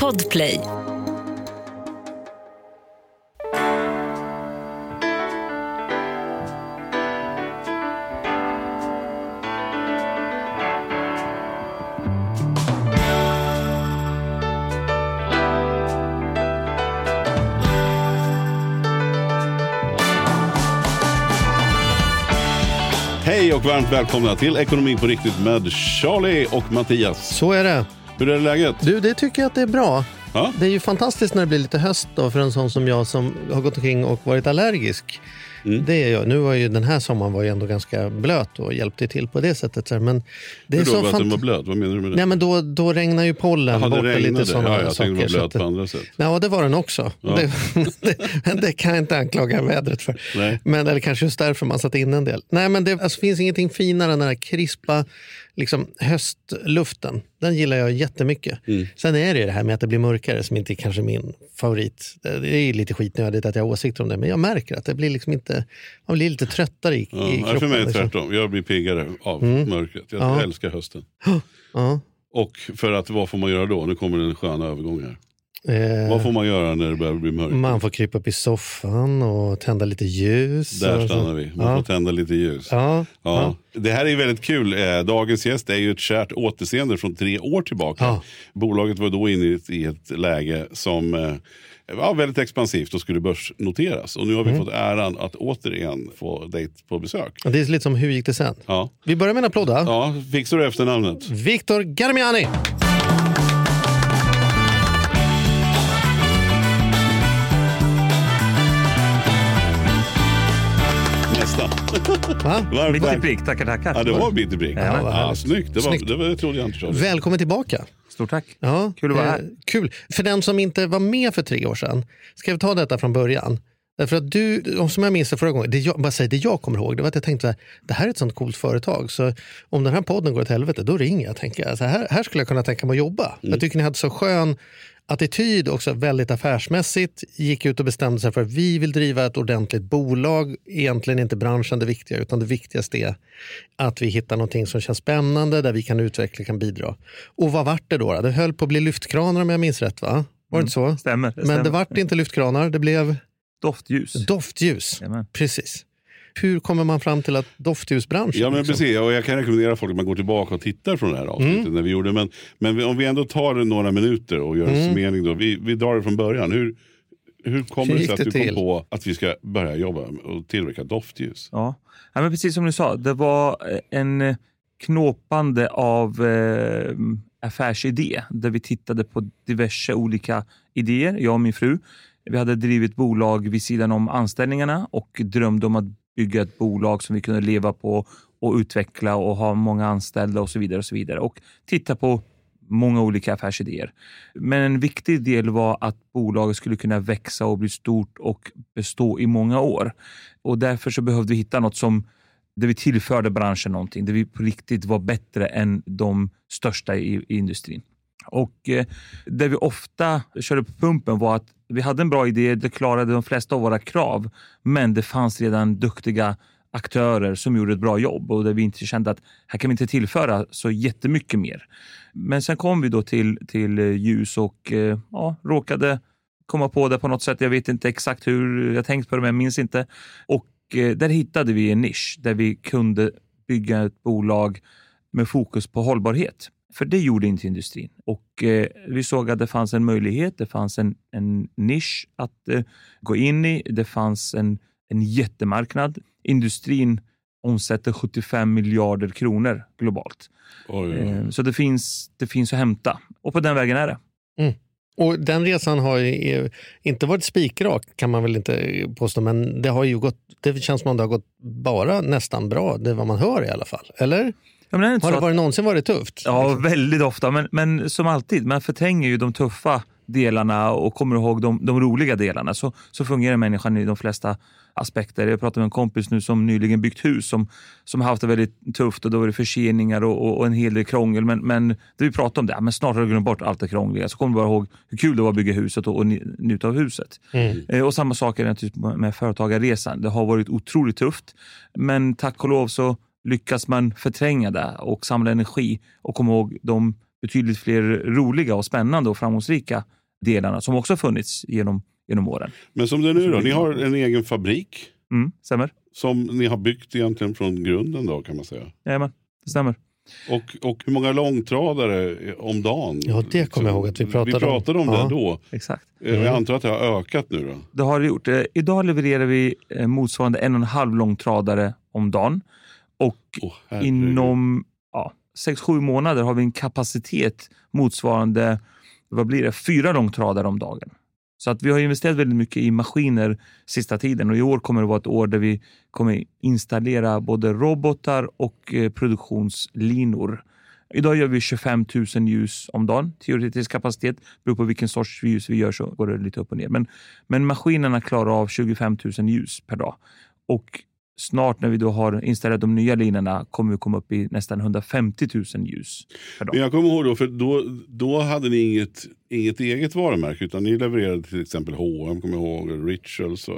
Podplay. Hej och varmt välkomna till Ekonomi på riktigt med Charlie och Mattias. Så är det. Hur är läget? Du, det tycker jag att det är bra. Ja? Det är ju fantastiskt när det blir lite höst då för en sån som jag som har gått omkring och varit allergisk. Mm. Det är jag. Nu var ju den här sommaren var ju ändå ganska blöt och hjälpte till på det sättet. Men det är Hur då? så Att den var blöt? Vad menar du med det? Nej, men då, då regnar ju pollen det bort och lite sådana Ja, jag saker. tänkte det var blöt på andra sätt. Ja, det var den också. Ja. Det, det, men det kan jag inte anklaga vädret för. Nej. Men, eller kanske just därför man satte in en del. Nej, men det alltså, finns ingenting finare än den här krispa liksom, höstluften. Den gillar jag jättemycket. Mm. Sen är det ju det här med att det blir mörkare som inte är kanske min favorit. Det är lite skitnödigt att jag har åsikter om det, men jag märker att det blir liksom inte, man blir lite tröttare i, Ja, i kroppen. för mig är det liksom. tvärtom. Jag blir piggare av mörkret. Jag Ja. älskar hösten. Ja. Och för att vad får man göra då? Nu kommer en skön övergång här. Eh, Vad får man göra när det börjar bli mörkt? man får krypa upp i soffan och tända lite ljus. Där stannar vi. Man Ja. får tända lite ljus. Ja, Ja. Det här är väldigt kul. Eh, Dagens gäst är ju ett kärt återseende från tre år tillbaka. Ja. Bolaget var då inne i ett, läge som eh, var väldigt expansivt och skulle börsnoteras. Och nu har vi Mm. fått äran att återigen få dig på besök. Det är lite som hur gick det sen? Ja. Vi börjar med en applåd. Ja, fixar du efternamnet? Viktor Garmiani. Va? Varmt Mitt i prick, tackar tackar. Ja, det var bit i prick. Ja, Ja, härligt. snyggt. Det, var, Snyggt. det, var, det trodde jag inte. Charlie. Välkommen tillbaka. Stort tack. Ja, Kul att vara eh, här. Kul. För den som inte var med för tre år sedan, ska vi ta detta från början? Därför att du, som jag minns det förra gången, det jag, bara säga, det jag kommer ihåg det var att jag tänkte här, det här är ett sånt coolt företag så om den här podden går åt helvete då ringer jag. Tänker jag. Så här, här skulle jag kunna tänka mig att jobba. Mm. Jag tycker ni hade så skön attityd också väldigt affärsmässigt. Gick ut och bestämde sig för att vi vill driva ett ordentligt bolag. Egentligen inte branschen det viktiga utan det viktigaste är att vi hittar någonting som känns spännande där vi kan utveckla, kan bidra. Och vad vart det då? Det höll på att bli lyftkranar om jag minns rätt va? Var det inte så? Stämmer. Det Men stämmer. det vart inte lyftkranar, det blev Doftljus. doftljus. Jajamän. Precis. Hur kommer man fram till att doftljusbranschen? Ja men liksom? precis, och jag kan rekommendera folk att man går tillbaka och tittar från det här avsnittet Mm. när vi gjorde. Men, men vi- om vi ändå tar några minuter och gör en Mm. summering då. Vi, vi drar det från början. Hur, hur kommer Hur det sig att det du kom till? på att vi ska börja jobba och tillverka doftljus? Ja. ja, men precis som du sa. Det var en eh, knåpande av eh, affärsidé där vi tittade på diverse olika idéer, jag och min fru. Vi hade drivit bolag vid sidan om anställningarna och drömde om att bygga ett bolag som vi kunde leva på och utveckla och ha många anställda och så vidare. Och så vidare. Och titta på många olika affärsidéer. Men en viktig del var att bolaget skulle kunna växa och bli stort och bestå i många år. Och därför så behövde vi hitta något som där vi tillförde branschen någonting, där vi på riktigt var bättre än de största i, i industrin. Och eh, Det vi ofta körde på pumpen var att vi hade en bra idé, det klarade de flesta av våra krav, men det fanns redan duktiga aktörer som gjorde ett bra jobb och där vi inte kände att här kan vi inte tillföra så jättemycket mer. Men sen kom vi då till, till eh, ljus och eh, ja, råkade komma på det på något sätt. Jag vet inte exakt hur jag tänkt på det, men jag minns inte. Och eh, där hittade vi en nisch där vi kunde bygga ett bolag med fokus på hållbarhet. För det gjorde inte industrin. Och eh, Vi såg att det fanns en möjlighet, det fanns en, en nisch att eh, gå in i. Det fanns en, en jättemarknad. Industrin omsätter 75 miljarder kronor globalt. Oj, oj, oj. Eh, Så det finns, det finns att hämta. Och på den vägen är det. Och den resan har ju eh, inte varit spikrak kan man väl inte påstå, men det har ju gått, det känns som om det har gått bara nästan bra, det är vad man hör i alla fall. Eller? Men det inte Har det att- varit, någonsin varit tufft? Ja, väldigt ofta. Men, men som alltid, man förtränger ju de tuffa delarna och kommer ihåg de, de roliga delarna. Så, så fungerar människan i de flesta aspekter. Jag pratade med en kompis nu som nyligen byggt hus som, som haft det väldigt tufft och då var det förseningar och, och, och en hel del krångel. Men, men det vi pratade om det, men snart har du glömt bort allt det krångliga. Så kommer du bara ihåg hur kul det var att bygga huset och, och nj- njuta av huset. Mm. Eh, Och samma sak är det med företagarresan. Det har varit otroligt tufft. Men tack och lov så lyckas man förtränga det och samla energi och komma ihåg de betydligt fler roliga och spännande och framgångsrika delarna som också funnits genom, genom åren. Men som det är nu då, ni har en egen fabrik Mm, stämmer? som ni har byggt egentligen från grunden då kan man säga. Jajamän, det stämmer. Och, och hur många långtradare om dagen? Ja, det kommer jag ihåg att vi pratade om. Vi pratade om, Ja. det då. Exakt. Eh, Jag antar att det har ökat nu då? Det har det gjort. Eh, idag levererar vi eh, motsvarande en och en halv långtradare om dagen. Och herregud. inom ja, 6-7 månader har vi en kapacitet motsvarande vad blir det, fyra långtradare om dagen. Så att vi har investerat väldigt mycket i maskiner sista tiden och i år kommer det vara ett år där vi kommer installera både robotar och eh, produktionslinor. Idag gör vi 25 000 ljus om dagen, teoretisk kapacitet. Beror på vilken sorts ljus vi gör så går det lite upp och ner. Men, men maskinerna klarar av 25 000 ljus per dag. Och snart när vi då har installerat de nya linorna kommer vi komma upp i nästan 150 000 ljus per dag. Men jag kommer ihåg då, för då, då hade ni inget, inget eget varumärke utan ni levererade till exempel H&M, kommer jag ihåg, Rituals.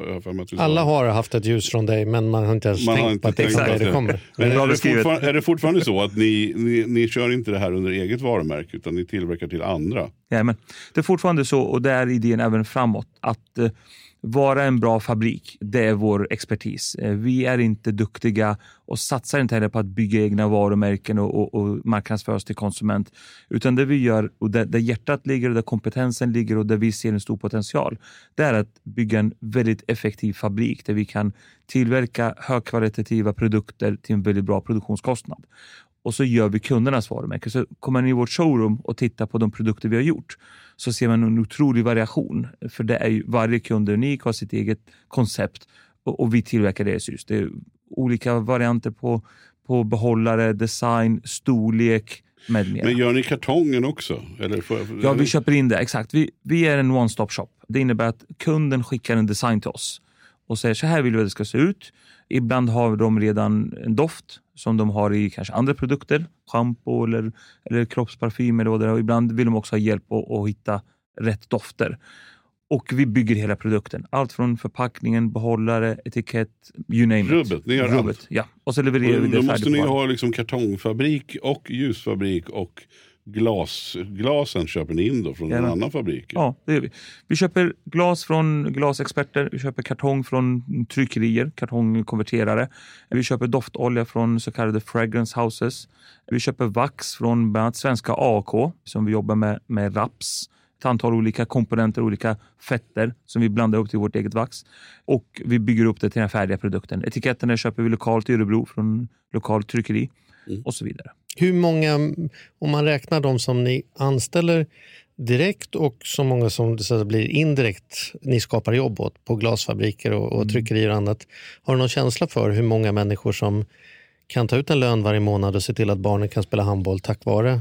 Alla har haft ett ljus från dig men man har inte ens Man tänkt inte på att det är tänkt på att det kommer. Men är det, är det fortfarande så att ni, ni, ni kör inte det här under eget varumärke utan ni tillverkar till andra? Jajamän. Det är fortfarande så, och det är idén även framåt, att eh, vara en bra fabrik, det är vår expertis. Eh, vi är inte duktiga och satsar inte heller på att bygga egna varumärken och, och, och marknadsföra oss till konsument. Utan det vi gör, och där, där hjärtat ligger och där kompetensen ligger och där vi ser en stor potential, det är att bygga en väldigt effektiv fabrik där vi kan tillverka högkvalitativa produkter till en väldigt bra produktionskostnad och så gör vi kundernas varumärke. Så kommer man in i vårt showroom och tittar på de produkter vi har gjort så ser man en otrolig variation. För det är ju, varje kund är unik, har sitt eget koncept och, och vi tillverkar deras ljus. Det är olika varianter på, på behållare, design, storlek med mera. Men gör ni kartongen också? Eller jag- Ja, vi köper in det. Exakt. Vi, vi är en one-stop shop. Det innebär att kunden skickar en design till oss och säger så här vill vi att det ska se ut. Ibland har de redan en doft som de har i kanske andra produkter, shampoo eller, eller kroppsparfym eller vad ibland vill de också ha hjälp att, att hitta rätt dofter. Och vi bygger hela produkten. Allt från förpackningen, behållare, etikett, you name it. Rubbet, ni gör allt. Rubbet, ja. Och så levererar vi Och det då måste ni ha liksom kartongfabrik och ljusfabrik och glas. Glasen köper ni in då från en annan fabrik? Ja, det gör vi. Vi köper glas från glasexperter, vi köper kartong från tryckerier, kartongkonverterare. Vi köper doftolja från så kallade fragrance houses. Vi köper vax från bland annat svenska AK som vi jobbar med, med raps. Ett antal olika komponenter, olika fetter som vi blandar upp till vårt eget vax. Och vi bygger upp det till den färdiga produkten. Etiketterna köper vi lokalt i Örebro från lokalt tryckeri och så vidare. Hur många, om man räknar de som ni anställer direkt och så många som så blir indirekt ni skapar jobb åt på glasfabriker och, och tryckerier och annat. Har du någon känsla för hur många människor som kan ta ut en lön varje månad och se till att barnen kan spela handboll tack vare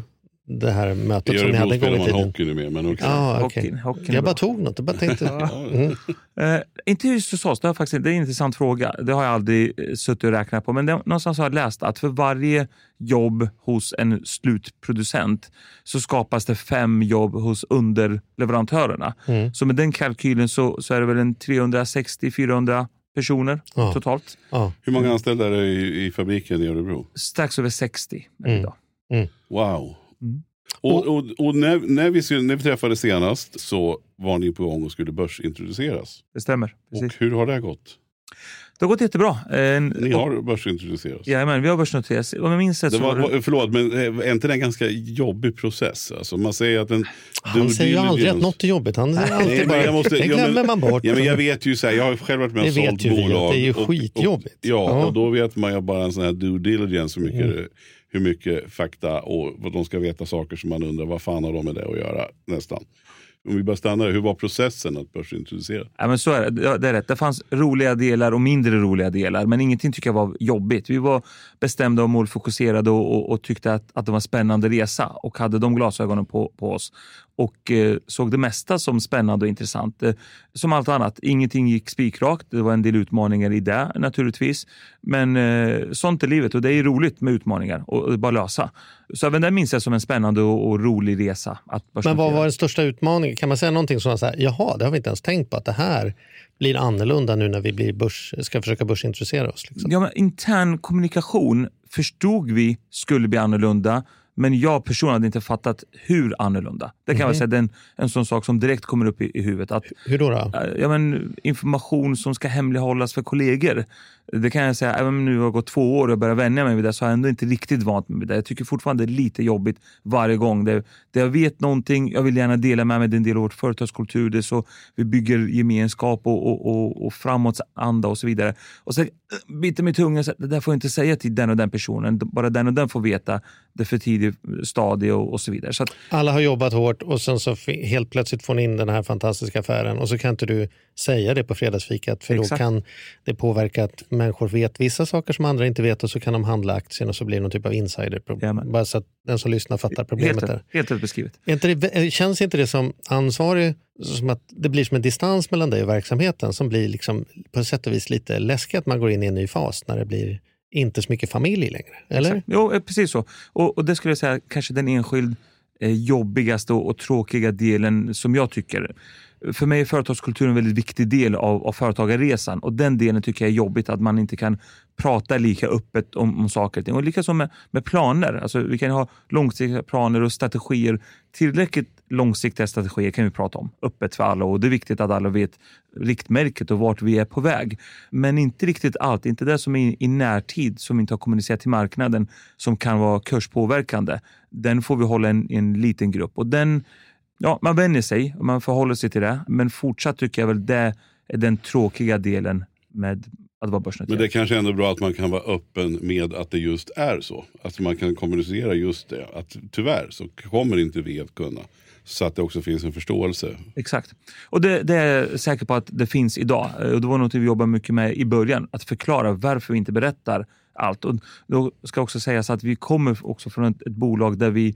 det här mötet som ni hade en gång i man tiden? hockey nu med. Men okej. Ja, okej. Hockeyn- Jag bara tog något. Jag bara tänkte, mm. Eh, inte just hos oss, det, har faktiskt, det är en intressant fråga. Det har jag aldrig eh, suttit och räknat på. Men det, någonstans har jag läst att för varje jobb hos en slutproducent så skapas det fem jobb hos underleverantörerna. Mm. Så med den kalkylen så, så är det väl en 360-400 personer Ja. totalt. ja. Hur många anställda är det i, i fabriken i Örebro? Strax över 60 är det Mm. idag. Wow. Mm. Och, och, och när, när, vi, skulle- när vi träffades senast så var ni på gång och skulle börsintroduceras. Det stämmer. Precis. Och hur har det gått? Det har gått jättebra. En, Ni har börsintroducerats. Jajamän, vi har börsnoterats. Om jag minns rätt Det så var, var förlåt, men är inte det en ganska jobbig process? Alltså, man säger att en Han due säger ju aldrig att något är jobbigt. Han säger alltid men bara, jag måste- det ja, glömmer men- man bort. Ja, men jag vet ju så här, jag har själv varit med och Det vet sålt ju vi, att bolag. det är ju och- skitjobbigt. Och, ja, Ja. och då vet man ju bara en sån här due diligence hur mycket, Mm hur mycket fakta och vad de ska veta saker som man undrar vad fan har de med det att göra nästan. Om vi bara stannar där, hur var processen att börsintroducera? Ja, men så är det. Ja, det är rätt. Det fanns roliga delar och mindre roliga delar, men ingenting tycker jag var jobbigt. Vi var bestämda och målfokuserade och, och, och tyckte att, att det var en spännande resa och hade de glasögonen på, på oss och eh, såg det mesta som spännande och intressant. Eh, som allt annat, ingenting gick spikrakt. Det var en del utmaningar i det naturligtvis. Men eh, sånt är livet och det är roligt med utmaningar och, bara lösa. Så även det minns jag som en spännande och, rolig resa. Men vad var den största utmaningen? Kan man säga någonting som så här, jaha, det har vi inte ens tänkt på att det här blir annorlunda nu när vi blir börs, ska försöka börsintroducera oss? Liksom. Ja, men intern kommunikation förstod vi skulle bli annorlunda, Men jag personligen hade inte fattat hur annorlunda. Det kan Mhm. jag säga, det är en, en sån sak som direkt kommer upp i, i huvudet. Att, Hur då? då? eh, ja, men, information som ska hemlighållas för kollegor. Det kan jag säga, även om nu har gått två år och jag börjar vänja mig vid det så har jag ändå inte riktigt vant mig vid det. Jag tycker fortfarande det är lite jobbigt varje gång. Det, det jag vet någonting, jag vill gärna dela med mig, det är en del av vårt företagskultur. Det så vi bygger gemenskap och, och, och, och framåtanda och så vidare. Och så eh, biter mig i tungan, så det där får jag inte säga till den och den personen. Bara den och den får veta det för tidigt stadie och, och så vidare. Så att, Alla har jobbat hårt och sen så helt plötsligt får ni in den här fantastiska affären och så kan inte du säga det på fredagsfikat för Exakt. då kan det påverka att människor vet vissa saker som andra inte vet och så kan de handla aktien och så blir det någon typ av insiderproblem. Jajamän. Bara så att den som lyssnar fattar problemet helt, där. helt rätt beskrivet. Inte det, eh, känns inte det som ansvarig som att det blir som en distans mellan dig och verksamheten som blir liksom på sätt och vis lite läskigt att man går in i en ny fas när det blir inte så mycket familj längre? Eller? Exakt. Jo, eh, precis så. Och, och det skulle jag säga kanske den enskild eh, jobbigaste och, och tråkiga delen som jag tycker. För mig är företagskulturen en väldigt viktig del av, av företagarresan och den delen tycker jag är jobbigt att man inte kan prata lika öppet om, om saker och ting. Och likaså med, med planer. Alltså, vi kan ha långsiktiga planer och strategier. Tillräckligt långsiktiga strategier kan vi prata om öppet för alla och det är viktigt att alla vet riktmärket och vart vi är på väg. Men inte riktigt allt, inte det som är i närtid som inte har kommunicerat till marknaden som kan vara kurspåverkande. Den får vi hålla en, en liten grupp och den, ja, man vänjer sig och man förhåller sig till det. Men fortsatt tycker jag väl det är den tråkiga delen med att vara Men börsnoterad. det är kanske ändå bra att man kan vara öppen med att det just är så. Att man kan kommunicera just det. Att tyvärr så kommer inte vi att kunna. Så att det också finns en förståelse. Exakt. Och det, det är jag säker på att det finns idag. Eh, Och det var något vi jobbade mycket med i början. Att förklara varför vi inte berättar allt. Och då ska också sägas att vi kommer också från ett, ett bolag där vi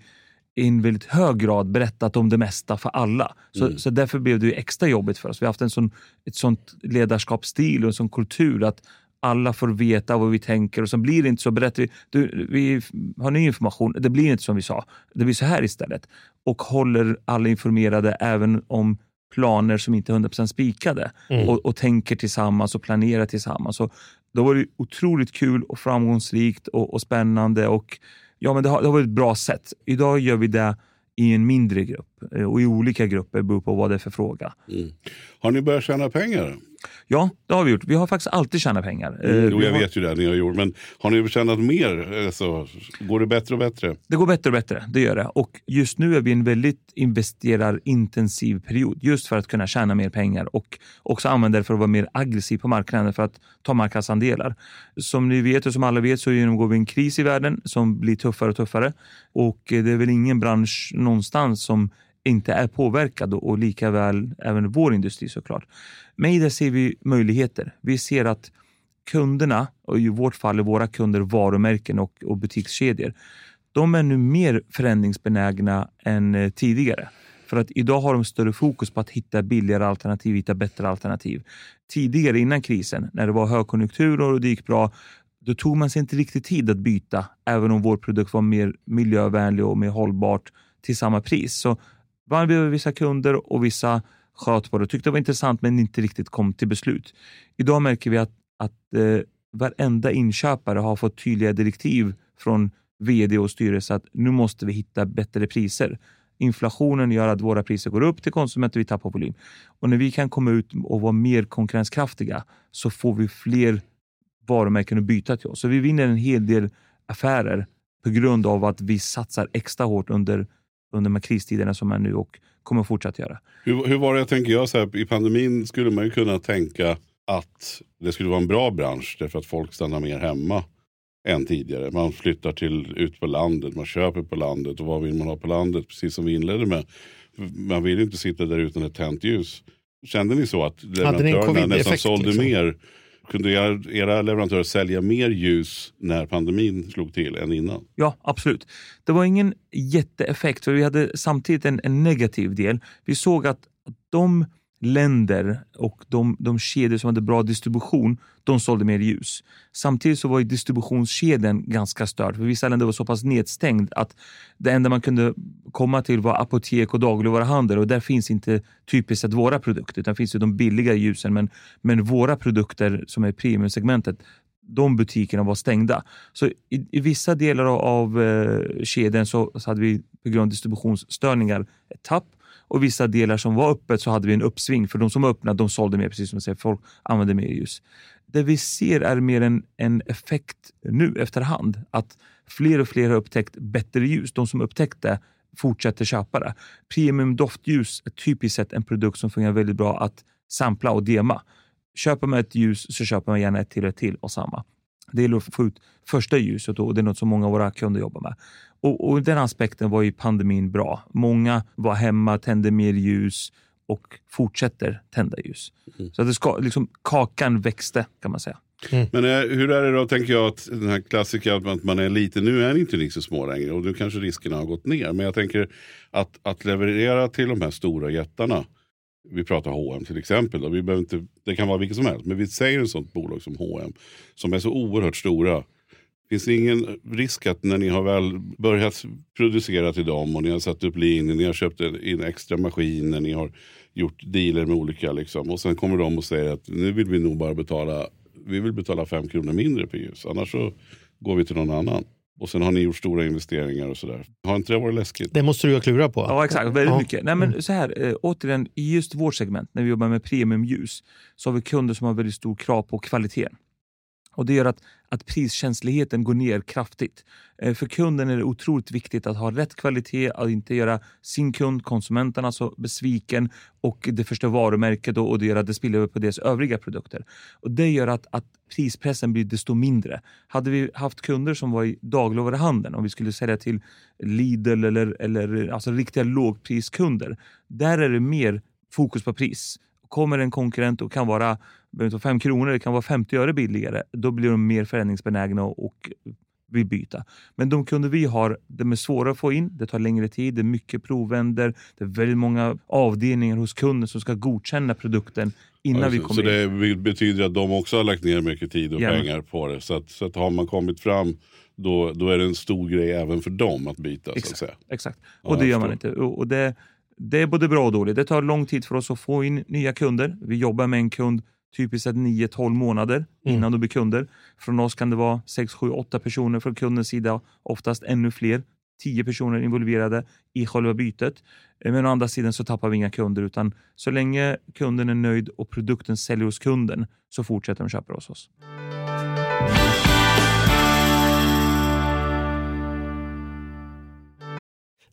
i en väldigt hög grad berättat om det mesta för alla. Så, så därför blev det extra jobbigt för oss. Vi har haft en sån, ett sånt ledarskapsstil och en sån kultur att alla får veta vad vi tänker och så blir det inte så. Berättar vi, du, vi har ny information, det blir inte som vi sa. Det blir så här istället. Och håller alla informerade även om planer som inte är 100% spikade och, och tänker tillsammans och planerar tillsammans. Och då var det otroligt kul och framgångsrikt och, och spännande och ja, men det har, det har varit ett bra sätt. Idag gör vi det i en mindre grupp eh, och i olika grupper beroende på vad det är för fråga. Mm. Har ni börjat tjäna pengar? Ja, det har vi gjort. Vi har faktiskt alltid tjänat pengar. Eh, Mm, jo, jag har- vet ju det ni har gjort. Men har ni tjänat mer? Alltså, går det bättre och bättre? Det går bättre och bättre, det gör det. Och just nu är vi i en väldigt investerarintensiv period just för att kunna tjäna mer pengar och också använda det för att vara mer aggressiv på marknaden för att ta marknadsandelar. Som ni vet och som alla vet så genomgår vi en kris i världen som blir tuffare och tuffare och eh, det är väl ingen bransch någonstans som inte är påverkad och, likaväl lika väl även vår industri såklart. Men i det ser vi möjligheter. Vi ser att kunderna, och i vårt fall är våra kunder varumärken och, och butikskedjor, de är nu mer förändringsbenägna än eh, tidigare. För att idag har de större fokus på att hitta billigare alternativ, hitta bättre alternativ. Tidigare innan krisen, när det var högkonjunktur och det gick bra, då tog man sig inte riktigt tid att byta, även om vår produkt var mer miljövänlig och mer hållbart till samma pris. Så vann vi över vissa kunder och vissa sköt på det, tyckte det var intressant men inte riktigt kom till beslut. Idag märker vi att, att eh, varenda inköpare har fått tydliga direktiv från vd och styrelse att nu måste vi hitta bättre priser. Inflationen gör att våra priser går upp till konsumenter, vi tappar volym. Och när vi kan komma ut och vara mer konkurrenskraftiga så får vi fler varumärken att byta till oss. Så vi vinner en hel del affärer på grund av att vi satsar extra hårt under, under de här kristiderna som är nu och kommer fortsätta göra. Hur, hur var det, jag tänker jag, så här, i pandemin skulle man ju kunna tänka att det skulle vara en bra bransch därför att folk stannar mer hemma än tidigare. Man flyttar till, ut på landet, man köper på landet och vad vill man ha på landet? Precis som vi inledde med. Man vill ju inte sitta där utan ett tänt ljus. Kände ni så att leverantörerna nästan sålde liksom? mer? Kunde era, leverantörer sälja mer ljus när pandemin slog till än innan? Ja, absolut. Det var ingen jätteeffekt, för vi hade samtidigt en, en negativ del. Vi såg att de länder och de, de kedjor som hade bra distribution, de sålde mer ljus. Samtidigt så var ju distributionskedjan ganska störd, för vissa länder var så pass nedstängd att det enda man kunde komma till var apotek och dagligvaruhandel och där finns inte typiskt sett våra produkter, utan finns ju de billiga ljusen. Men, men våra produkter som är premiumsegmentet, de butikerna var stängda. Så i, i vissa delar av eh, kedjan så, så hade vi på grund av distributionsstörningar ett tapp och vissa delar som var öppet så hade vi en uppsving för de som var öppna de sålde mer, precis som du säger, folk använde mer ljus. Det vi ser är mer en, en effekt nu efterhand, att fler och fler har upptäckt bättre ljus. De som upptäckte fortsätter köpa det. Premium doftljus är typiskt sett en produkt som fungerar väldigt bra att sampla och dema. Köper man ett ljus så köper man gärna ett till och ett till och samma. Det gäller att få ut första ljuset och det är något som många av våra kunder jobbar med. Och, och Den aspekten var ju pandemin bra. Många var hemma, tände mer ljus och fortsätter tända ljus. Mm. Så att det ska, liksom, kakan växte kan man säga. Mm. Men eh, hur är det då, tänker jag, att den här klassiken att man är liten. Nu är inte ni så små längre och nu kanske riskerna har gått ner. Men jag tänker att, att leverera till de här stora jättarna. Vi pratar H&M till exempel. Då. Vi behöver inte, det kan vara vilket som helst. Men vi säger ett sånt bolag som H&M som är så oerhört stora. Finns det ingen risk att när ni har väl börjat producera till dem och ni har satt upp linjer, ni har köpt in extra maskiner, ni har gjort dealer med olika liksom. Och sen kommer de och säger att nu vill vi nog bara betala vi vill betala fem kronor mindre per ljus. Annars så går vi till någon annan. Och sen har ni gjort stora investeringar och sådär. Har inte det varit läskigt? Det måste du ju klura på. Ja, exakt. Väldigt ja. mycket. Nej, men mm. så här, äh, återigen, i just vårt segment, när vi jobbar med premiumljus, så har vi kunder som har väldigt stor krav på kvaliteten. Och Det gör att, att priskänsligheten går ner kraftigt. Eh, för kunden är det otroligt viktigt att ha rätt kvalitet, att inte göra sin kund, konsumenten, alltså besviken och det första varumärket och, och det gör att det spiller över på deras övriga produkter. Och Det gör att, att prispressen blir desto mindre. Hade vi haft kunder som var i dagligvaruhandeln, om vi skulle sälja till Lidl eller, eller alltså riktiga lågpriskunder, där är det mer fokus på pris. Kommer en konkurrent och kan vara behöver inte vara 5 kronor, det kan vara 50 öre billigare. Då blir de mer förändringsbenägna och vill byta. Men de kunder vi har, de är svåra att få in, det tar längre tid, det är mycket provvänder, det är väldigt många avdelningar hos kunden som ska godkänna produkten innan alltså, vi kommer Så in. det betyder att de också har lagt ner mycket tid och ja. pengar på det. Så att, så att har man kommit fram då, då är det en stor grej även för dem att byta. Exakt, så att säga. exakt. och ja, det gör man inte. Och det, det är både bra och dåligt. Det tar lång tid för oss att få in nya kunder. Vi jobbar med en kund typiskt sett 9-12 månader mm. innan du blir kunder. Från oss kan det vara 6, 7, 8 personer från kundens sida, oftast ännu fler. 10 personer involverade i själva bytet. Men å andra sidan så tappar vi inga kunder utan så länge kunden är nöjd och produkten säljer hos kunden så fortsätter de köpa hos oss.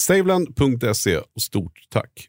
Saveland.se och stort tack.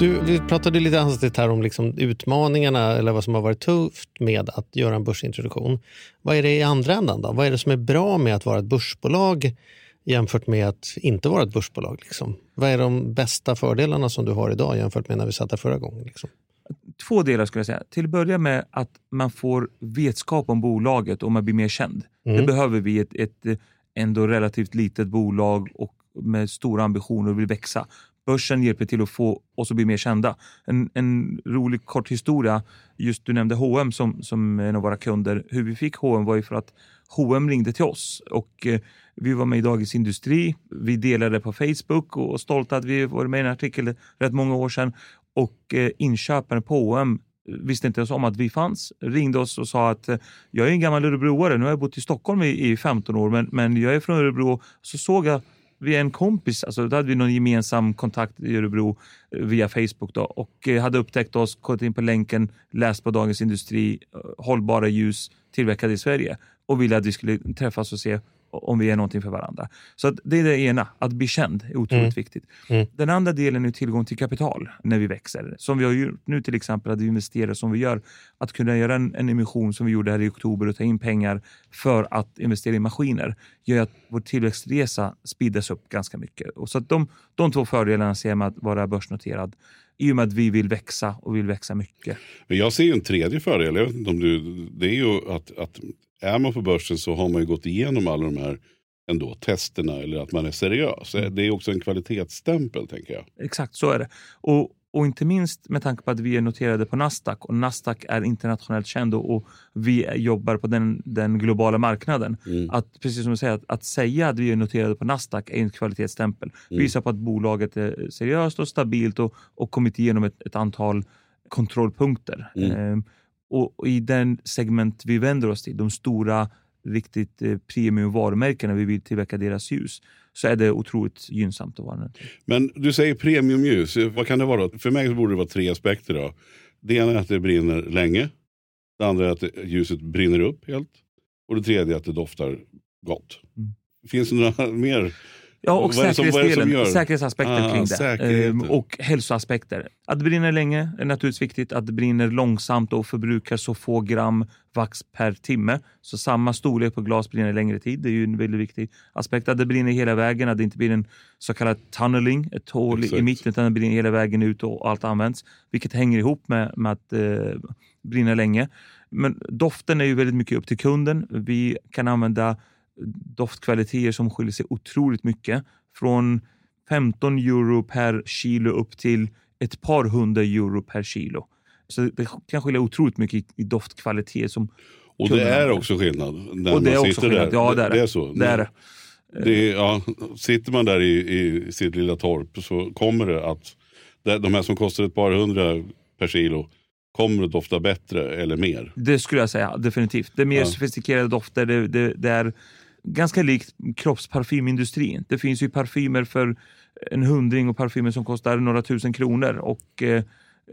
Du, vi pratade lite hastigt här om liksom utmaningarna eller vad som har varit tufft med att göra en börsintroduktion. Vad är det i andra ändan då? Vad är det som är bra med att vara ett börsbolag jämfört med att inte vara ett börsbolag? Liksom? Vad är de bästa fördelarna som du har idag jämfört med när vi satt där förra gången? Liksom? Två delar skulle jag säga. Till att börja med att man får vetskap om bolaget och man blir mer känd. Mm. Det behöver vi ett, ett ändå relativt litet bolag och med stora ambitioner och vill växa. Börsen hjälper till att få oss att bli mer kända. En, en rolig kort historia, just du nämnde H&M som, som en av våra kunder. Hur vi fick H&M var ju för att H&M ringde till oss och eh, vi var med i Dagens Industri. Vi delade på Facebook och, och stolta att vi var med i en artikel rätt många år sedan. Och eh, inköparen på H&M visste inte ens om att vi fanns, ringde oss och sa att jag är en gammal örebroare, nu har jag bott i Stockholm i, i 15 år men, men jag är från Örebro. Så såg jag via en kompis, alltså då hade vi någon gemensam kontakt i Örebro eh, via Facebook då, och eh, hade upptäckt oss, gått in på länken, läst på Dagens Industri, eh, hållbara ljus tillverkade i Sverige och ville att vi skulle träffas och se om vi är någonting för varandra. Så det är det ena, att bli känd är otroligt Mm. viktigt. Mm. Den andra delen är tillgång till kapital när vi växer. Som vi har gjort nu till exempel, att vi investerar som vi gör. Att kunna göra en, en emission som vi gjorde här i oktober och ta in pengar för att investera i maskiner gör att vår tillväxtresa speedas upp ganska mycket. Och så de, de två fördelarna ser jag med att vara börsnoterad i och med att vi vill växa och vill växa mycket. Men jag ser en tredje fördel. Jag vet inte om du, det är ju att, att är man på börsen så har man ju gått igenom alla de här ändå, testerna eller att man är seriös. Det är också en kvalitetsstämpel tänker jag. Exakt så är det. Och, och inte minst med tanke på att vi är noterade på Nasdaq och Nasdaq är internationellt känd och, och vi jobbar på den, den globala marknaden. Mm. Att, precis som du säger, att, att säga att vi är noterade på Nasdaq är en kvalitetsstämpel. Mm. Visar på att bolaget är seriöst och stabilt och, och kommit igenom ett, ett antal kontrollpunkter. Mm. Ehm, och, i den segment vi vänder oss till, de stora riktigt eh, premium varumärkena, vi vill tillverka deras ljus, så är det otroligt gynnsamt att vara noterad. Men du säger premiumljus. Vad kan det vara? För mig så borde det vara tre aspekter. Då. Det ena är att det brinner länge. Det andra är att ljuset brinner upp helt. Och det tredje är att det doftar gott. Mm. Finns det några mer? Ja, och som säkerhetsdelen, säkerhetsaspekter Ah, kring det. Ehm, och hälsoaspekter. Att det brinner länge är naturligtvis viktigt. Att det brinner långsamt och förbrukar så få gram vax per timme. Så samma storlek på glas brinner längre tid. Det är ju en väldigt viktig aspekt. Att det brinner hela vägen, att det inte blir en så kallad tunneling, ett hål i Exakt. mitten, utan det brinner hela vägen ut och allt används. Vilket hänger ihop med, med att eh, brinna länge. Men doften är ju väldigt mycket upp till kunden. Vi kan använda doftkvaliteter som skiljer sig otroligt mycket. Från 15 euro per kilo upp till ett par hundra euro per kilo. Så det kan skilja otroligt mycket i, doftkvalitet. Som Och det är också skillnad. När Och det är man också sitter. Där. Ja, det är det. det är så. Det är det. Det är, ja, sitter man där i, i sitt lilla torp så kommer det att de här som kostar ett par hundra per kilo kommer att dofta bättre eller mer. Det skulle jag säga, definitivt. Det är mer Ja. sofistikerade dofter. Det, det, det är ganska likt kroppsparfymindustrin. Det finns ju parfymer för en hundring och parfymer som kostar några tusen kronor. Och eh,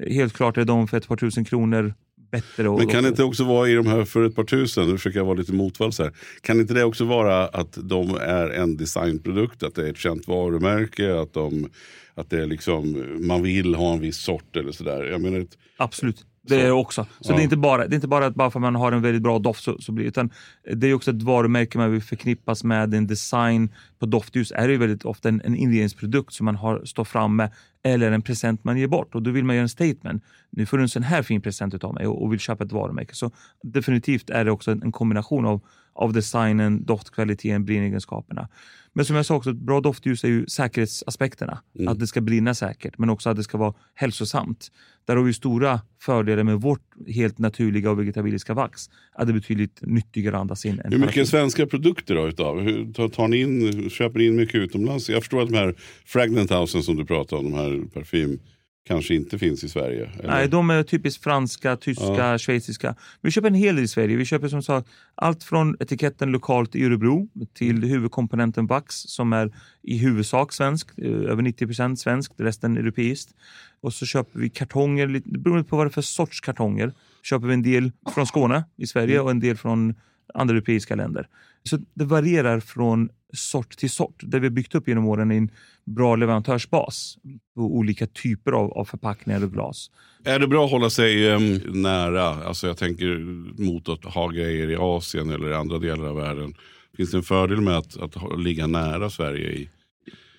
helt klart är de för ett par tusen kronor bättre. Men kan det inte också vara i de här för ett par tusen, nu försöker jag vara lite motvalls här. Kan inte det också vara att de är en designprodukt, att det är ett känt varumärke, att, de, att det är liksom, man vill ha en viss sort eller sådär. Jag menar, Absolut. Det är också. Så Ja. det, är inte bara, det är inte bara att bara för att man har en väldigt bra doft så, så blir utan det är också ett varumärke man vill förknippas med. En design på doftljus är ju väldigt ofta en, en inredningsprodukt som man har står fram med eller en present man ger bort och då vill man göra en statement. Nu får du en sån här fin present utav mig och, och vill köpa ett varumärke. Så definitivt är det också en, en kombination av, av designen, doftkvaliteten, brinnegenskaperna. Men som jag sa också, ett bra doftljus är ju säkerhetsaspekterna. Mm. Att det ska brinna säkert, men också att det ska vara hälsosamt. Där har vi stora fördelar med vårt helt naturliga och vegetabiliska vax. Att det är betydligt nyttigare att andas in. hur mycket parfym. svenska produkter då utav? Hur, tar, tar ni in, köper ni in mycket utomlands? Jag förstår att de här Fragrant Housen som du pratar om, de här parfym, kanske inte finns i Sverige. eller? Nej, de är typiskt franska, tyska, schweiziska. Vi köper en hel del i Sverige. Vi köper som sagt allt från etiketten lokalt i Örebro till huvudkomponenten vax som är i huvudsak svensk, eh, över 90% svenskt, resten europeiskt. Och så köper vi kartonger, beroende på vad det är för sorts kartonger, köper vi en del från Skåne i Sverige och en del från andra europeiska länder. Så det varierar från sort till sort. Det vi har byggt upp genom åren är en bra leverantörsbas på olika typer av, av förpackningar och glas. Är det bra att hålla sig em, nära? Alltså jag tänker mot att ha grejer i Asien eller i andra delar av världen. Finns det en fördel med att, att ligga nära Sverige i,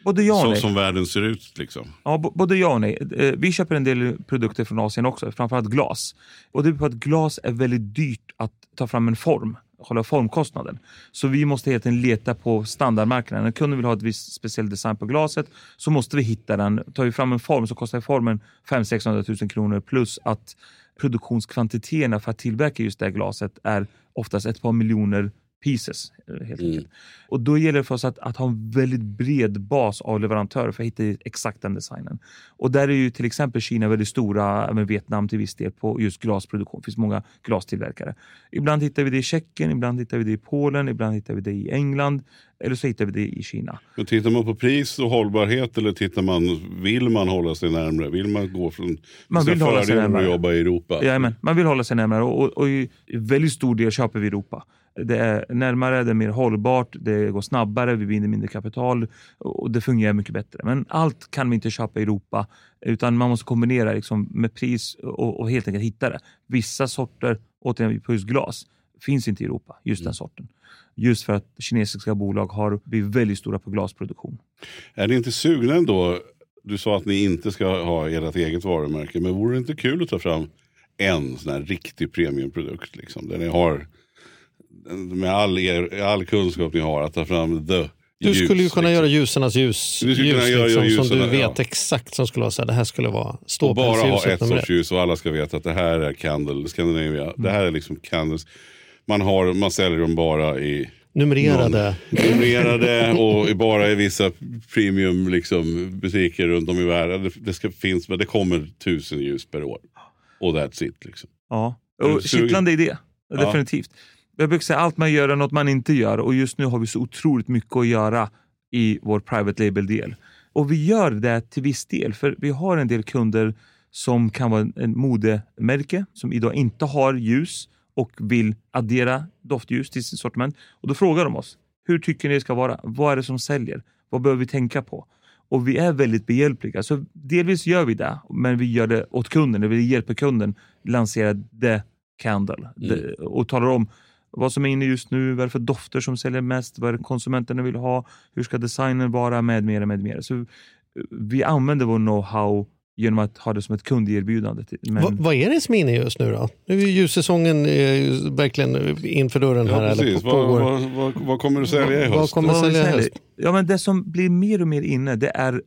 Både ja så, nej. som världen ser ut? Liksom? Ja, både ja och nej. Eh, Vi köper en del produkter från Asien också, framförallt glas. Och det är på att glas är väldigt dyrt att ta fram en form hålla formkostnaden. Så vi måste helt enkelt leta på standardmarknaden. När kunden vill ha ett visst speciell design på glaset så måste vi hitta den. Tar vi fram en form så kostar formen 500-600 000 kronor plus att produktionskvantiteterna för att tillverka just det här glaset är oftast ett par miljoner pieces. Helt Mm. enkelt. Och då gäller det för oss att, att ha en väldigt bred bas av leverantörer för att hitta exakt den designen. Och där är ju till exempel Kina väldigt stora, med Vietnam till viss del, på just glasproduktion. Det finns många glastillverkare. Ibland hittar vi det i Tjeckien, ibland hittar vi det i Polen, ibland hittar vi det i England eller så hittar vi det i Kina. Men tittar man på pris och hållbarhet eller tittar man, vill man hålla sig närmare? Vill man gå från Man vill hålla sig fördelar och närmare. jobba i Europa? Jajamän, man vill hålla sig närmare och, och, och i väldigt stor del köper vi i Europa. Det är närmare, det är mer hållbart, det går snabbare, vi binder mindre kapital och det fungerar mycket bättre. Men allt kan vi inte köpa i Europa utan man måste kombinera liksom med pris och, och helt enkelt hitta det. Vissa sorter, återigen på just glas, finns inte i Europa, just den sorten. Just för att kinesiska bolag har blivit väldigt stora på glasproduktion. Är ni inte sugna ändå? Du sa att ni inte ska ha ert eget varumärke. Men vore det inte kul att ta fram en sån här riktig premiumprodukt? Liksom, där ni har med all, er, all kunskap ni har att ta fram the Du ljus, skulle ju kunna liksom. göra ljusarnas ljus, Du ljus göra liksom, som du ja. vet exakt som skulle vara så här, det här skulle vara Och bara ha ståpälsljuset ett sorts ljus och alla ska veta att det här är Candle Scandinavia. Det här är liksom Candles. Man, har, man säljer dem bara i Numrerade. numrerade och bara i vissa premium liksom, butiker runt om i världen. Det, det ska finns, men det kommer tusen ljus per år. Och that's it. Liksom. Ja, och kittlande idé. Ja. Definitivt. Jag brukar säga allt man gör är något man inte gör och just nu har vi så otroligt mycket att göra i vår private label-del. Och vi gör det till viss del, för vi har en del kunder som kan vara en modemärke som idag inte har ljus och vill addera doftljus till sitt sortiment. Och då frågar de oss, hur tycker ni det ska vara? Vad är det som säljer? Vad behöver vi tänka på? Och vi är väldigt behjälpliga. Så delvis gör vi det, men vi gör det åt kunden. Vi hjälper kunden lansera the candle det, och talar om vad som är inne just nu, vad är det för dofter som säljer mest, vad är det konsumenterna vill ha, hur ska designen vara med mera, med mera. Så eh, vi använder vår know-how genom att ha det som ett kunderbjudande. Men, Va, vad är det som är inne just nu då? Nu är ju ljussäsongen eh, verkligen inför dörren här. Ja, eller precis. på- Vad, vad, vad, vad kommer du sälja i Vad höst? kommer- Vad sälja i höst? Ja, men det som blir mer och mer inne det är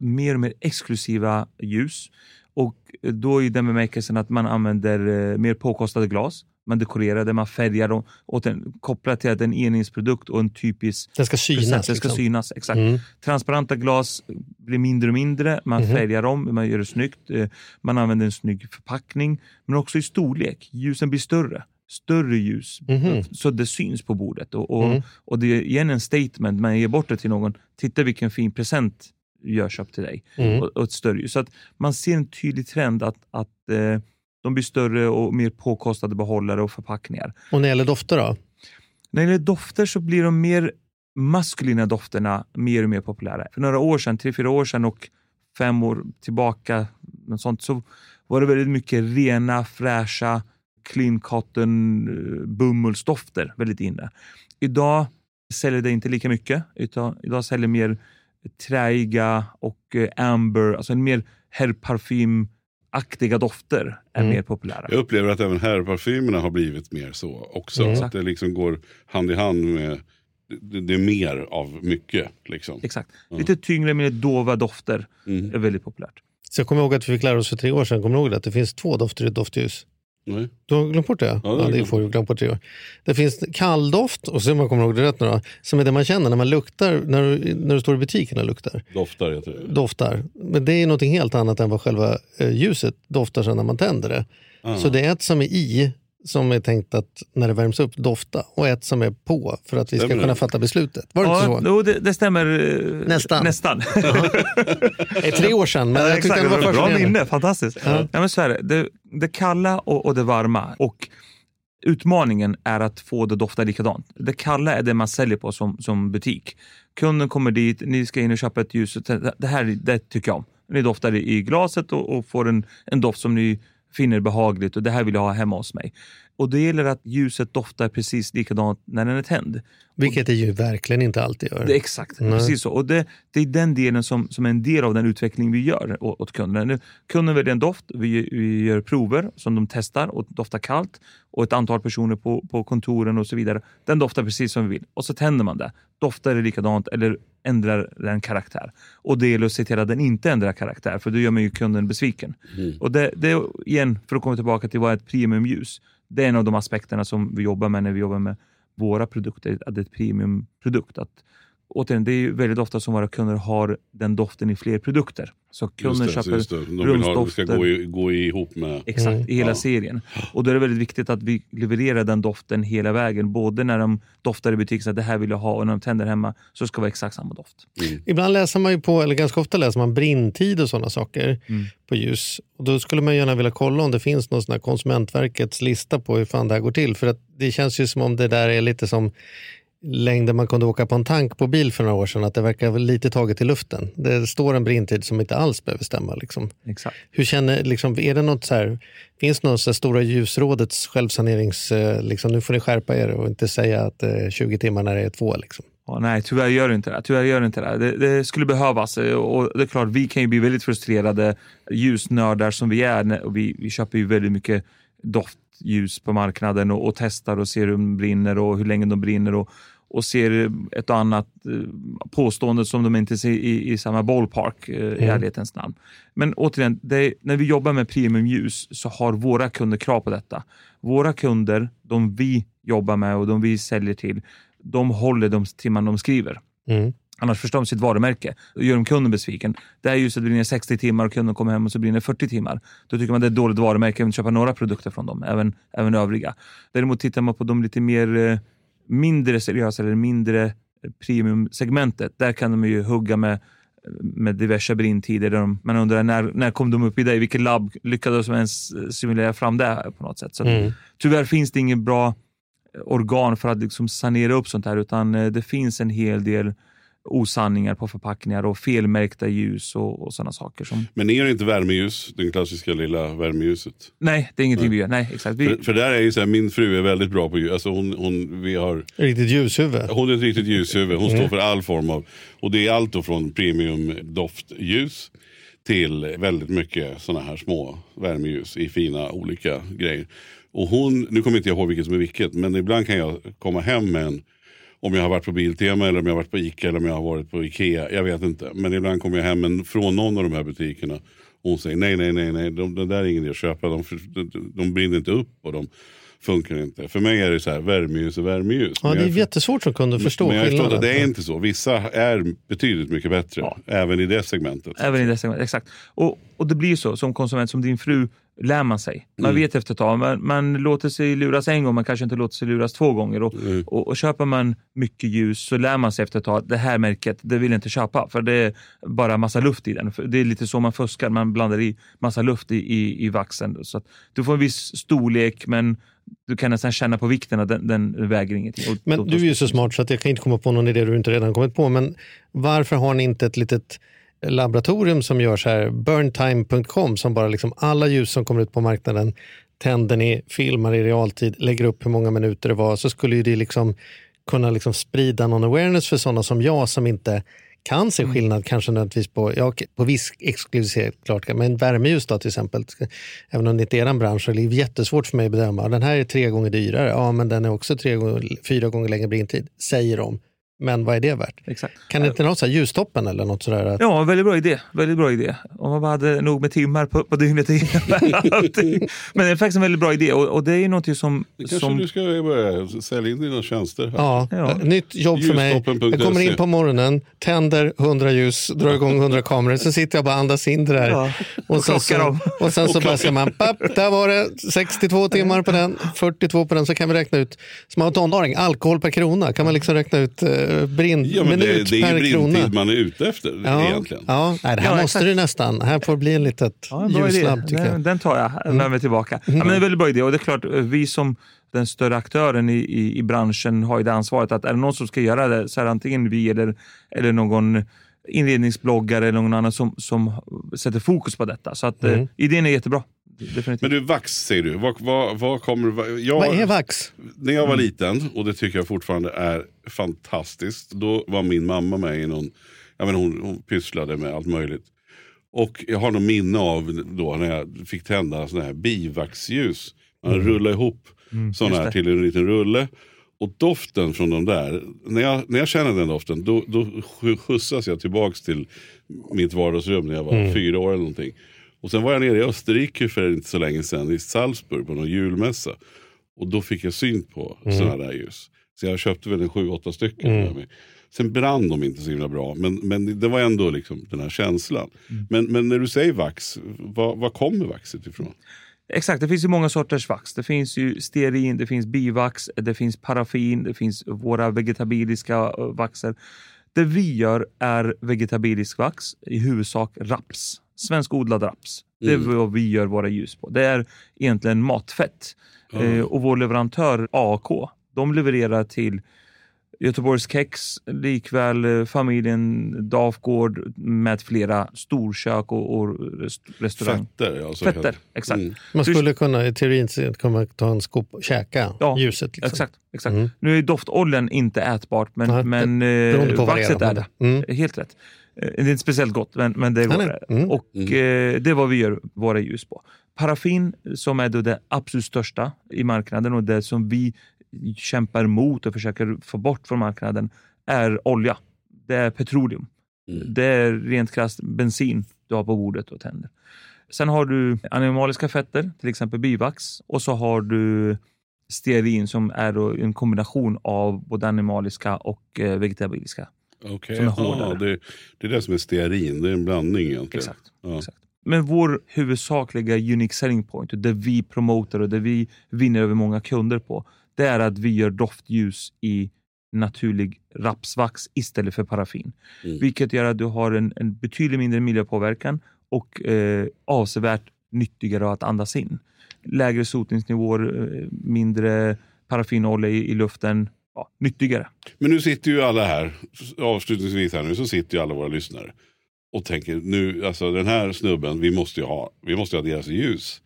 mer och mer exklusiva ljus. Och då i den bemärkelsen att man använder eh, mer påkostade glas. Man dekorerar det, man färgar dem åt en, kopplat till att en enhetsprodukt och en typisk Den ska synas. process. Det ska liksom. synas. Exakt. Mm. Transparenta glas blir mindre och mindre. Man Mhm. färgar om, man gör det snyggt. eh, Man använder en snygg förpackning. Men också i storlek. Ljusen blir större. Större ljus. Mhm. Så det syns på bordet. Och, och, Mm. och det är igen en statement. Man ger bort det till någon. Titta vilken fin present jag köpt till dig. Mm. Och, och ett större ljus. Så att man ser en tydlig trend att, att eh, de blir större och mer påkostade behållare och förpackningar. Och när det gäller dofter då? När det gäller dofter så blir de mer maskulina dofterna mer och mer populära. För några år sedan, tre, fyra år sedan och fem år tillbaka något sånt, så var det väldigt mycket rena, fräscha, clean cotton, eh, bomullsdofter väldigt inne. Idag säljer det inte lika mycket, utan idag säljer mer träiga och eh, amber, alltså en mer herrparfymaktiga dofter är Mm. mer populära. Jag upplever att även herrparfymerna har blivit mer så också. Mm. Att det liksom går hand i hand med, det, det är mer av mycket. Liksom. Exakt. Ja. Lite tyngre, mer dova dofter Mm. är väldigt populärt. Så jag kommer ihåg att vi fick lära oss för tre år sedan, kommer du ihåg det? Att det finns två dofter i ett doftljus. Nej. Du har glömt bort det? det har Ja, det får du glömt bort år. Det finns kalldoft, och så om jag kommer ihåg det rätt nu då, som är det man känner när man luktar, när du, när du står i butiken och luktar. Doftar heter det. Doftar. Men det är något helt annat än vad själva eh, ljuset doftar sen när man tänder det. Ah. Så det är ett som är i, som är tänkt att när det värms upp dofta och ett som är på för att vi ska kunna fatta beslutet. Var det inte Ja, så? jo, det, det stämmer eh, Nästan. nästan. Det är tre år sedan, men Ja, jag tyckte exakt, det var bra minne, fantastiskt. Ja. men så är det. det. Kalla och, och det varma. Och Utmaningen är att få det att dofta likadant. Det kalla är det man säljer på som, som butik. Kunden kommer dit, ni ska in och köpa ett ljus. Det här det tycker jag om. Ni doftar i i glaset och, och får en, en doft som ni finner behagligt och det här vill jag ha hemma hos mig. Och det gäller att ljuset doftar precis likadant när den är tänd. Vilket det ju verkligen inte alltid gör. Det exakt, Nej. precis så. Och det, det är den delen som, som är en del av den utveckling vi gör å- åt kunderna. Nu, Kunden väljer en doft, vi, vi gör prover som de testar och doftar kallt och ett antal personer på, på kontoren och så vidare. Den doftar precis som vi vill och så tänder man det. Doftar det likadant eller ändrar den karaktär? Och det gäller att se till att den inte ändrar karaktär för då gör man ju kunden besviken. Och det, det igen, för att komma tillbaka till vad är ett premiumljus? Det är en av de aspekterna som vi jobbar med när vi jobbar med våra produkter, att det är ett premiumprodukt. Att, återigen, det är ju väldigt ofta som våra kunder har den doften i fler produkter. Så kunden Just det, köper just det. De vill ha, det ska rumsdofter. gå, i, gå ihop med... Exakt, Mm. i hela Ja. serien. Och då är det väldigt viktigt att vi levererar den doften hela vägen. Både när de doftar i butiken, så att det här vill jag ha, och när de tänder hemma så ska det vara exakt samma doft. Ibland läser man ju på, eller ganska ofta läser man brintid och sådana saker Mm. på ljus. Och då skulle man gärna vilja kolla om det finns någon sån här Konsumentverkets lista på hur fan det här går till. För att det känns ju som om det där är lite som längden man kunde åka på en tank på bil för några år sedan. Att det verkar lite taget i luften. Det står en brintid som inte alls behöver stämma. Liksom. Exakt. Hur känner, liksom, är det något så här, finns det något så stora ljusrådets självsanerings, eh, liksom, nu får ni skärpa er och inte säga att eh, 20 timmar när det är två. Liksom. Ja, nej, tyvärr gör det inte det. Tyvärr gör det, inte det. det. Det skulle behövas. eh, Och det är klart, vi kan ju bli väldigt frustrerade ljusnördar som vi är. Och vi, vi köper ju väldigt mycket doftljus på marknaden och, och testar och ser hur de brinner och hur länge de brinner. Och, och ser ett och annat eh, påstående som de inte ser i, i samma ballpark, eh, i ärlighetens namn. Men återigen, är- när vi jobbar med premiumljus så har våra kunder krav på detta. Våra kunder, de vi jobbar med och de vi säljer till, de håller de timmar de skriver. Mm. Annars förstör de sitt varumärke och gör de kunden besviken. Det är ju så att det brinner 60 timmar och kunden kommer hem och så brinner 40 timmar. Då tycker man det är ett dåligt varumärke att köpa några produkter från dem, även, även övriga. Däremot tittar man på de lite mer eh, mindre seriösa eller mindre eh, premiumsegmentet. Där kan de ju hugga med med diverse brintider. Där de, man undrar när, när kom de upp i det? I vilket labb lyckades de ens eh, simulera fram det på något sätt? Så Mm. Tyvärr finns det ingen bra organ för att liksom sanera upp sånt här utan det finns en hel del osanningar på förpackningar och felmärkta ljus och, och sådana saker. Som, Men är det inte värmeljus, den klassiska lilla värmeljuset? nej, det är ingenting vi gör. Nej, exakt. Vi, För, för där är ju så här, min fru är väldigt bra på ljus. Alltså hon, hon, vi har, Riktigt ljushuvud. hon är ett riktigt ljushuvud. Hon Mm. står för all form av, och det är allt då från premium doftljus till väldigt mycket sådana här små värmeljus i fina olika grejer. Och hon, nu kommer inte jag ihåg vilket som är vilket, men ibland kan jag komma hem med en om jag har varit på Biltema eller om jag har varit på Ica eller om jag har varit på Ikea. Jag vet inte. Men ibland kommer jag hem en, från någon av de här butikerna. Och hon säger nej, nej, nej, nej. De, det där är ingen idé att köpa. De, de, de brinner inte upp och de funkar inte. För mig är det så här, värmeljus är värmeljus. Ja, Men det är jag- jättesvårt som kunde förstå men jag skillnaden. att det är inte så. Vissa är betydligt mycket bättre. Ja. Även i det segmentet. Även i det segmentet, exakt. Och, och det blir ju så, som konsument, som din fru, lär man sig. Man Mm. vet efter ett tag, man, man låter sig luras en gång, man kanske inte låter sig luras två gånger. Och, Mm. och, och köper man mycket ljus så lär man sig efter ett tag, att det här märket, det vill jag inte köpa, för det är bara massa luft i den. Det är lite så man fuskar, man blandar i massa luft i, i, i vaxen. Så att du får en viss storlek, men du kan nästan känna på vikten att den, den väger ingenting. Och Men du är ju så smart så att jag kan inte komma på någon idé du inte redan kommit på. Men varför har ni inte ett litet laboratorium som gör så här, burntime.com som bara liksom alla ljus som kommer ut på marknaden tänder ni, filmar i realtid, lägger upp hur många minuter det var så skulle ju det liksom kunna liksom sprida någon awareness för sådana som jag som inte kan se skillnad kanske nödvändigtvis på, ja, på viss exklusivitet, klart, men värmeljus då till exempel, även om det inte är en bransch, så är det jättesvårt för mig att bedöma. Den här är tre gånger dyrare, ja men den är också tre fyra gånger längre brintid, säger de. Men vad är det värt? Exakt. Kan det inte något så här ljustoppen eller något sådär? Att, Ja, väldigt bra idé. Väldigt bra idé. Om man bara hade nog med timmar på, på dygnet. Men det är faktiskt en väldigt bra idé och, och det är ju något som... Kanske som du ska börja sälja in dina tjänster. Här. Ja, Ja. ett nytt jobb för mig. Jag kommer in på morgonen, tänder 100 ljus, drar igång 100 kameror, så sitter jag bara och andas in det där. Ja, och, och sen så, dem. och sen så bara ser man, papp, där var det 62 timmar på den, 42 på den, så kan vi räkna ut, som har tonåring, alkohol per krona, kan man liksom räkna ut brinn, Ja, men det, minut det är per ju krona. brintid man är ute efter Ja, egentligen. ja. Nej, det här Ja, måste exakt. du nästan. Här får bli en litet Ja, ljuslabb tycker Den, jag. Mm. den tar jag med mig tillbaka. Ja, men det är en väldigt bra idé och det är klart, vi som den större aktören i, i, i branschen har ju det ansvaret att är det någon som ska göra det så är det antingen vi eller, eller någon inredningsbloggare eller någon annan som, som sätter fokus på detta. Så att, Mm. eh, idén är jättebra. Definitivt. Men du, vax säger du. Vad, vad, vad kommer... Jag, Vad är vax? När jag var liten, och det tycker jag fortfarande är fantastiskt. Då var min mamma med i någon... Jag menar, hon, hon pysslade med allt möjligt. Och jag har något minne av då när jag fick tända sådana här bivaxljus. Man rullar ihop sådana just här till en liten rulle. Och doften från de där, när jag, när jag känner den doften då, då sk- skjutsas jag tillbaks till mitt vardagsrum när jag var fyra år eller någonting. Och sen var jag nere i Österrike för inte så länge sedan i Salzburg på någon julmässa. Och då fick jag syn på sådana där ljus. Så jag köpte väl en sju, åtta stycken. mig. Sen brann de inte så himla bra, men, men det var ändå liksom den här känslan. Men, men när du säger vax, var, var kommer vaxet ifrån? Exakt, det finns ju många sorters vax. Det finns ju stearin, det finns bivax, det finns paraffin, det finns våra vegetabiliska eh, vaxer. Det vi gör är vegetabilisk vax, i huvudsak raps. Svenskodlad raps. Det är vad vi gör våra ljus på. Det är egentligen matfett. Eh, och vår leverantör AK, de levererar till Göteborgs Kex, likväl eh, familjen Dafgård med flera storkök och, och rest- restaurang. Fetter? Alltså, Fetter, exakt. Mm. Man skulle kunna i teorin se- kunna ta en skop och käka Ja, ljuset. Liksom. Exakt. exakt. Nu är doftoljan inte ätbart, men, Nej, men eh, det är, vaxet är det. Mm. Helt rätt. Eh, Det är inte speciellt gott, men, men det går. Mm. Och eh, det är vad vi gör våra ljus på. Paraffin, som är då det absolut största i marknaden och det som vi kämpar mot och försöker få bort från marknaden, är olja. Det är petroleum. Mm. Det är rent krasst bensin du har på bordet och tänder. Sen har du animaliska fetter, till exempel bivax. Och så har du stearin som är en kombination av både animaliska och eh, vegetabiliska. Okej, ja, hårdare. det, det är det som är stearin, det är en blandning egentligen. Exakt. Ja. exakt. Men vår huvudsakliga unique selling point, det vi promotar och det vi vinner över många kunder på, det är att vi gör doftljus i naturlig rapsvax istället för paraffin. Mm. Vilket gör att du har en, en betydligt mindre miljöpåverkan och eh, avsevärt nyttigare att andas in. Lägre sotningsnivåer, eh, mindre paraffinolja i, i luften. Ja, nyttigare. Men nu sitter ju alla här, avslutningsvis här nu, så sitter ju alla våra lyssnare och tänker nu, alltså den här snubben, vi måste ju ha, vi måste ha deras ljus.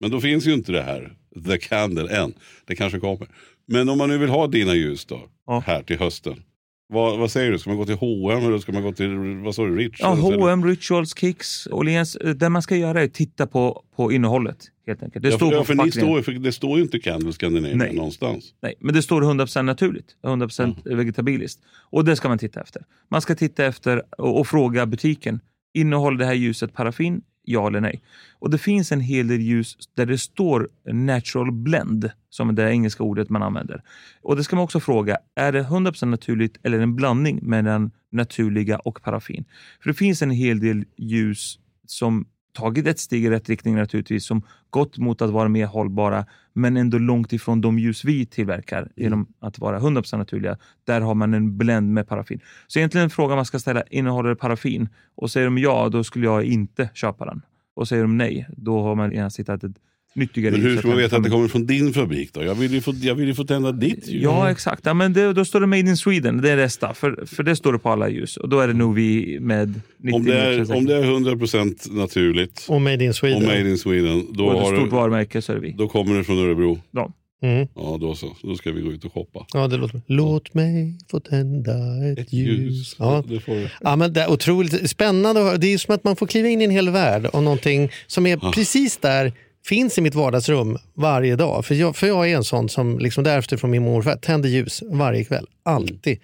Men då finns ju inte det här, the candle än. Det kanske kommer. Men om man nu vill ha dina ljus då, Ja. här till hösten. Vad, vad säger du, ska man gå till H&M eller ska man gå till, vad sa du, Rich? Ja, H&M, Rituals, Kicks, Åhléns. Det man ska göra är att titta på, på innehållet. Helt enkelt. Det ja, står för, på för ni står, för det står ju inte Candle Scandinavia Nej. någonstans. Nej, men det står 100% naturligt, 100% vegetabiliskt. Och det ska man titta efter. Man ska titta efter och, och fråga butiken, innehåller det här ljuset paraffin? Ja eller nej? Och det finns en hel del ljus där det står natural blend, som är det engelska ordet man använder. Och det ska man också fråga, är det 100% naturligt eller en blandning mellan naturliga och paraffin? För det finns en hel del ljus som tagit ett steg i rätt riktning naturligtvis, som gått mot att vara mer hållbara, men ändå långt ifrån de ljus vi tillverkar genom att vara 100% naturliga. Där har man en blend med paraffin. Så egentligen en fråga man ska ställa, innehåller det paraffin? Och säger de ja, då skulle jag inte köpa den. Och säger de nej, då har man gärna hittat ett nyttigare Men hur ljus ska man veta att det kommer från din fabrik då? Jag vill ju få, jag vill ju få tända ditt ljus. Ja, exakt. Ja, men det, då står det Made in Sweden, det är nästa. För, för det står det på alla ljus. Och då är det nog vi med 99% Om det, är, om det är 100% naturligt Och Made in och Sweden. made in Sweden, då, och ett har stort du, varumärke så är det vi. då kommer det från Örebro. Ja. Mm. Ja, då så. Då ska vi gå ut och shoppa. Ja, det låter. Låt mig få tända ett, ljus. Ja. Det får. Ja, men det är otroligt spännande. Det är som att man får kliva in i en hel värld och någonting som är precis där finns i mitt vardagsrum varje dag. För jag, för jag är en sån som liksom därefter från min morfar tänder ljus varje kväll. Alltid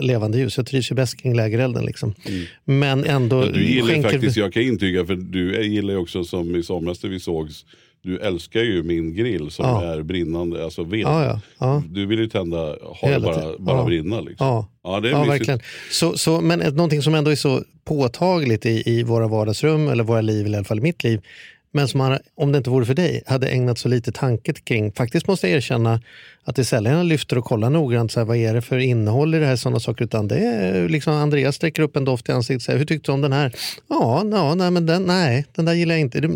levande ljus. Jag trivs ju bäst kring lägerelden. Liksom. Men ändå Ja, du gillar skänker- faktiskt, jag kan intyga, för du gillar ju också som i somras när vi sågs, du älskar ju min grill som Ja. är brinnande, alltså ved. Ja, ja, ja. Du vill ju tända, ha det bara, bara brinna. Liksom. Ja. Ja, det är Ja, mysigt. verkligen. Så, så, men någonting som ändå är så påtagligt i, i våra vardagsrum, eller våra liv, eller i alla fall i mitt liv, men som man, om det inte vore för dig, hade ägnat så lite tanke kring. Faktiskt måste jag erkänna att det är sällan jag lyfter och kollar noggrant, så här, vad är det för innehåll i det här, sådana saker, utan det är liksom Andreas sträcker upp en doft i ansiktet och säger, hur tyckte du om den här? Ja, ja nej, men den, nej, den där gillar jag inte. Det,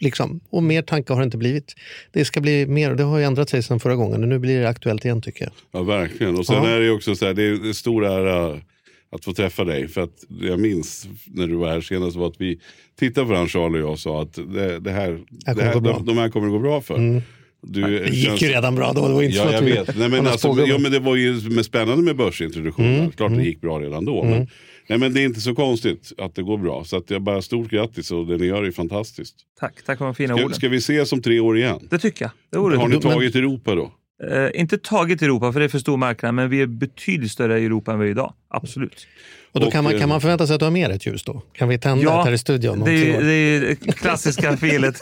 liksom. Och mer tanke har det inte blivit. Det ska bli mer, och det har ju ändrat sig sedan förra gången, och nu blir det aktuellt igen tycker jag. Ja, verkligen. Och sen Ja. är det ju också så här, det är stor ära att få träffa dig. För att jag minns när du var här senast var att vi tittade på den Charlie och jag och sa att det, det här, här det här, de, de här kommer det gå bra för. Du, Det gick ju redan bra då. Det var inte så Ja, att jag vet. Nej, men alltså, ja, men det var ju med spännande med börsintroduktionen. Mm, Klart det gick bra redan då. Men, nej, men det är inte så konstigt att det går bra. Så att jag bara stort grattis och det ni gör är fantastiskt. Tack, tack för de fina Ska, orden. ska vi ses om tre år igen? Det tycker jag. Det Har ni tagit Europa då? Eh, inte tagit Europa, för det är för stor marknad, men vi är betydligt större i Europa än vi är idag. Absolut. Och då kan, Och, man, eh, kan man förvänta sig att du har med ett ljus då? Kan vi tända Ja, ett här i studion? Det är, det är det klassiska felet.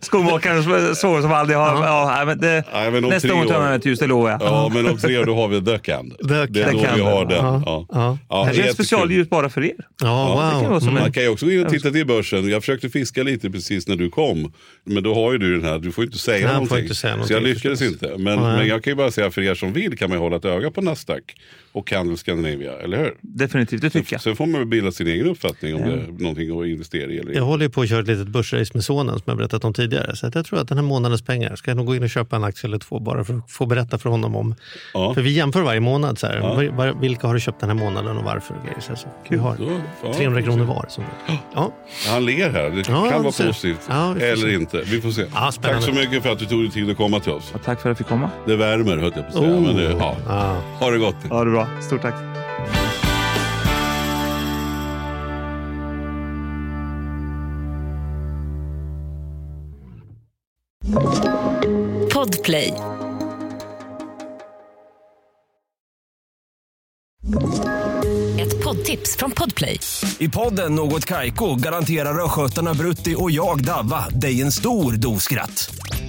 Skomakarens son som aldrig har... Ja, nej, men det, Nej, men nästa gång tar år- man ett ljus, det lovar jag. Ja, men om tre år då har vi The Cand. The Det är då vi har den. Ja, Ja. ja. Ja, Kanske ett specialljus bara för er. Ja, det kan wow. som Mm. en- Man kan ju också gå in och titta till börsen. Jag försökte fiska lite precis när du kom. Men då har ju du den här, du får inte säga Nej, jag får någonting. inte säga så jag någonting lyckades förstås. inte. Men, men jag kan ju bara säga för er som vill kan man ju hålla ett öga på Nasdaq och Candle Scandinavia, eller hur? Definitivt, det tycker jag. Sen får man väl bilda sin egen uppfattning om det är någonting att investera i eller Jag håller ju på att köra ett litet börsrace med sonen som jag berättat om tidigare. Så att jag tror att den här månadens pengar ska jag nog gå in och köpa en aktie eller två bara för att få berätta för honom om. Ja. För vi jämför varje månad. Så här, var, var, vilka har du köpt den här månaden och varför? Och grejer. Så alltså, vi har Så, ja, 300 kronor var. Som, ja. Han ler här, det Ja, kan vara positivt. Ja, eller se. inte, vi får se. Ja. Tack så mycket för att du tog dig tid att komma till oss. Tack för att jag fick komma. Det värmer höll jag på att säga. Oh. Men det, ja. Ha det gott. Ja, det är bra. Stort tack. Podplay. Ett poddtips från Podplay. I podden Något Kaiko garanterar östgötarna Brutti och jag, Davva, dig en stor dos skratt.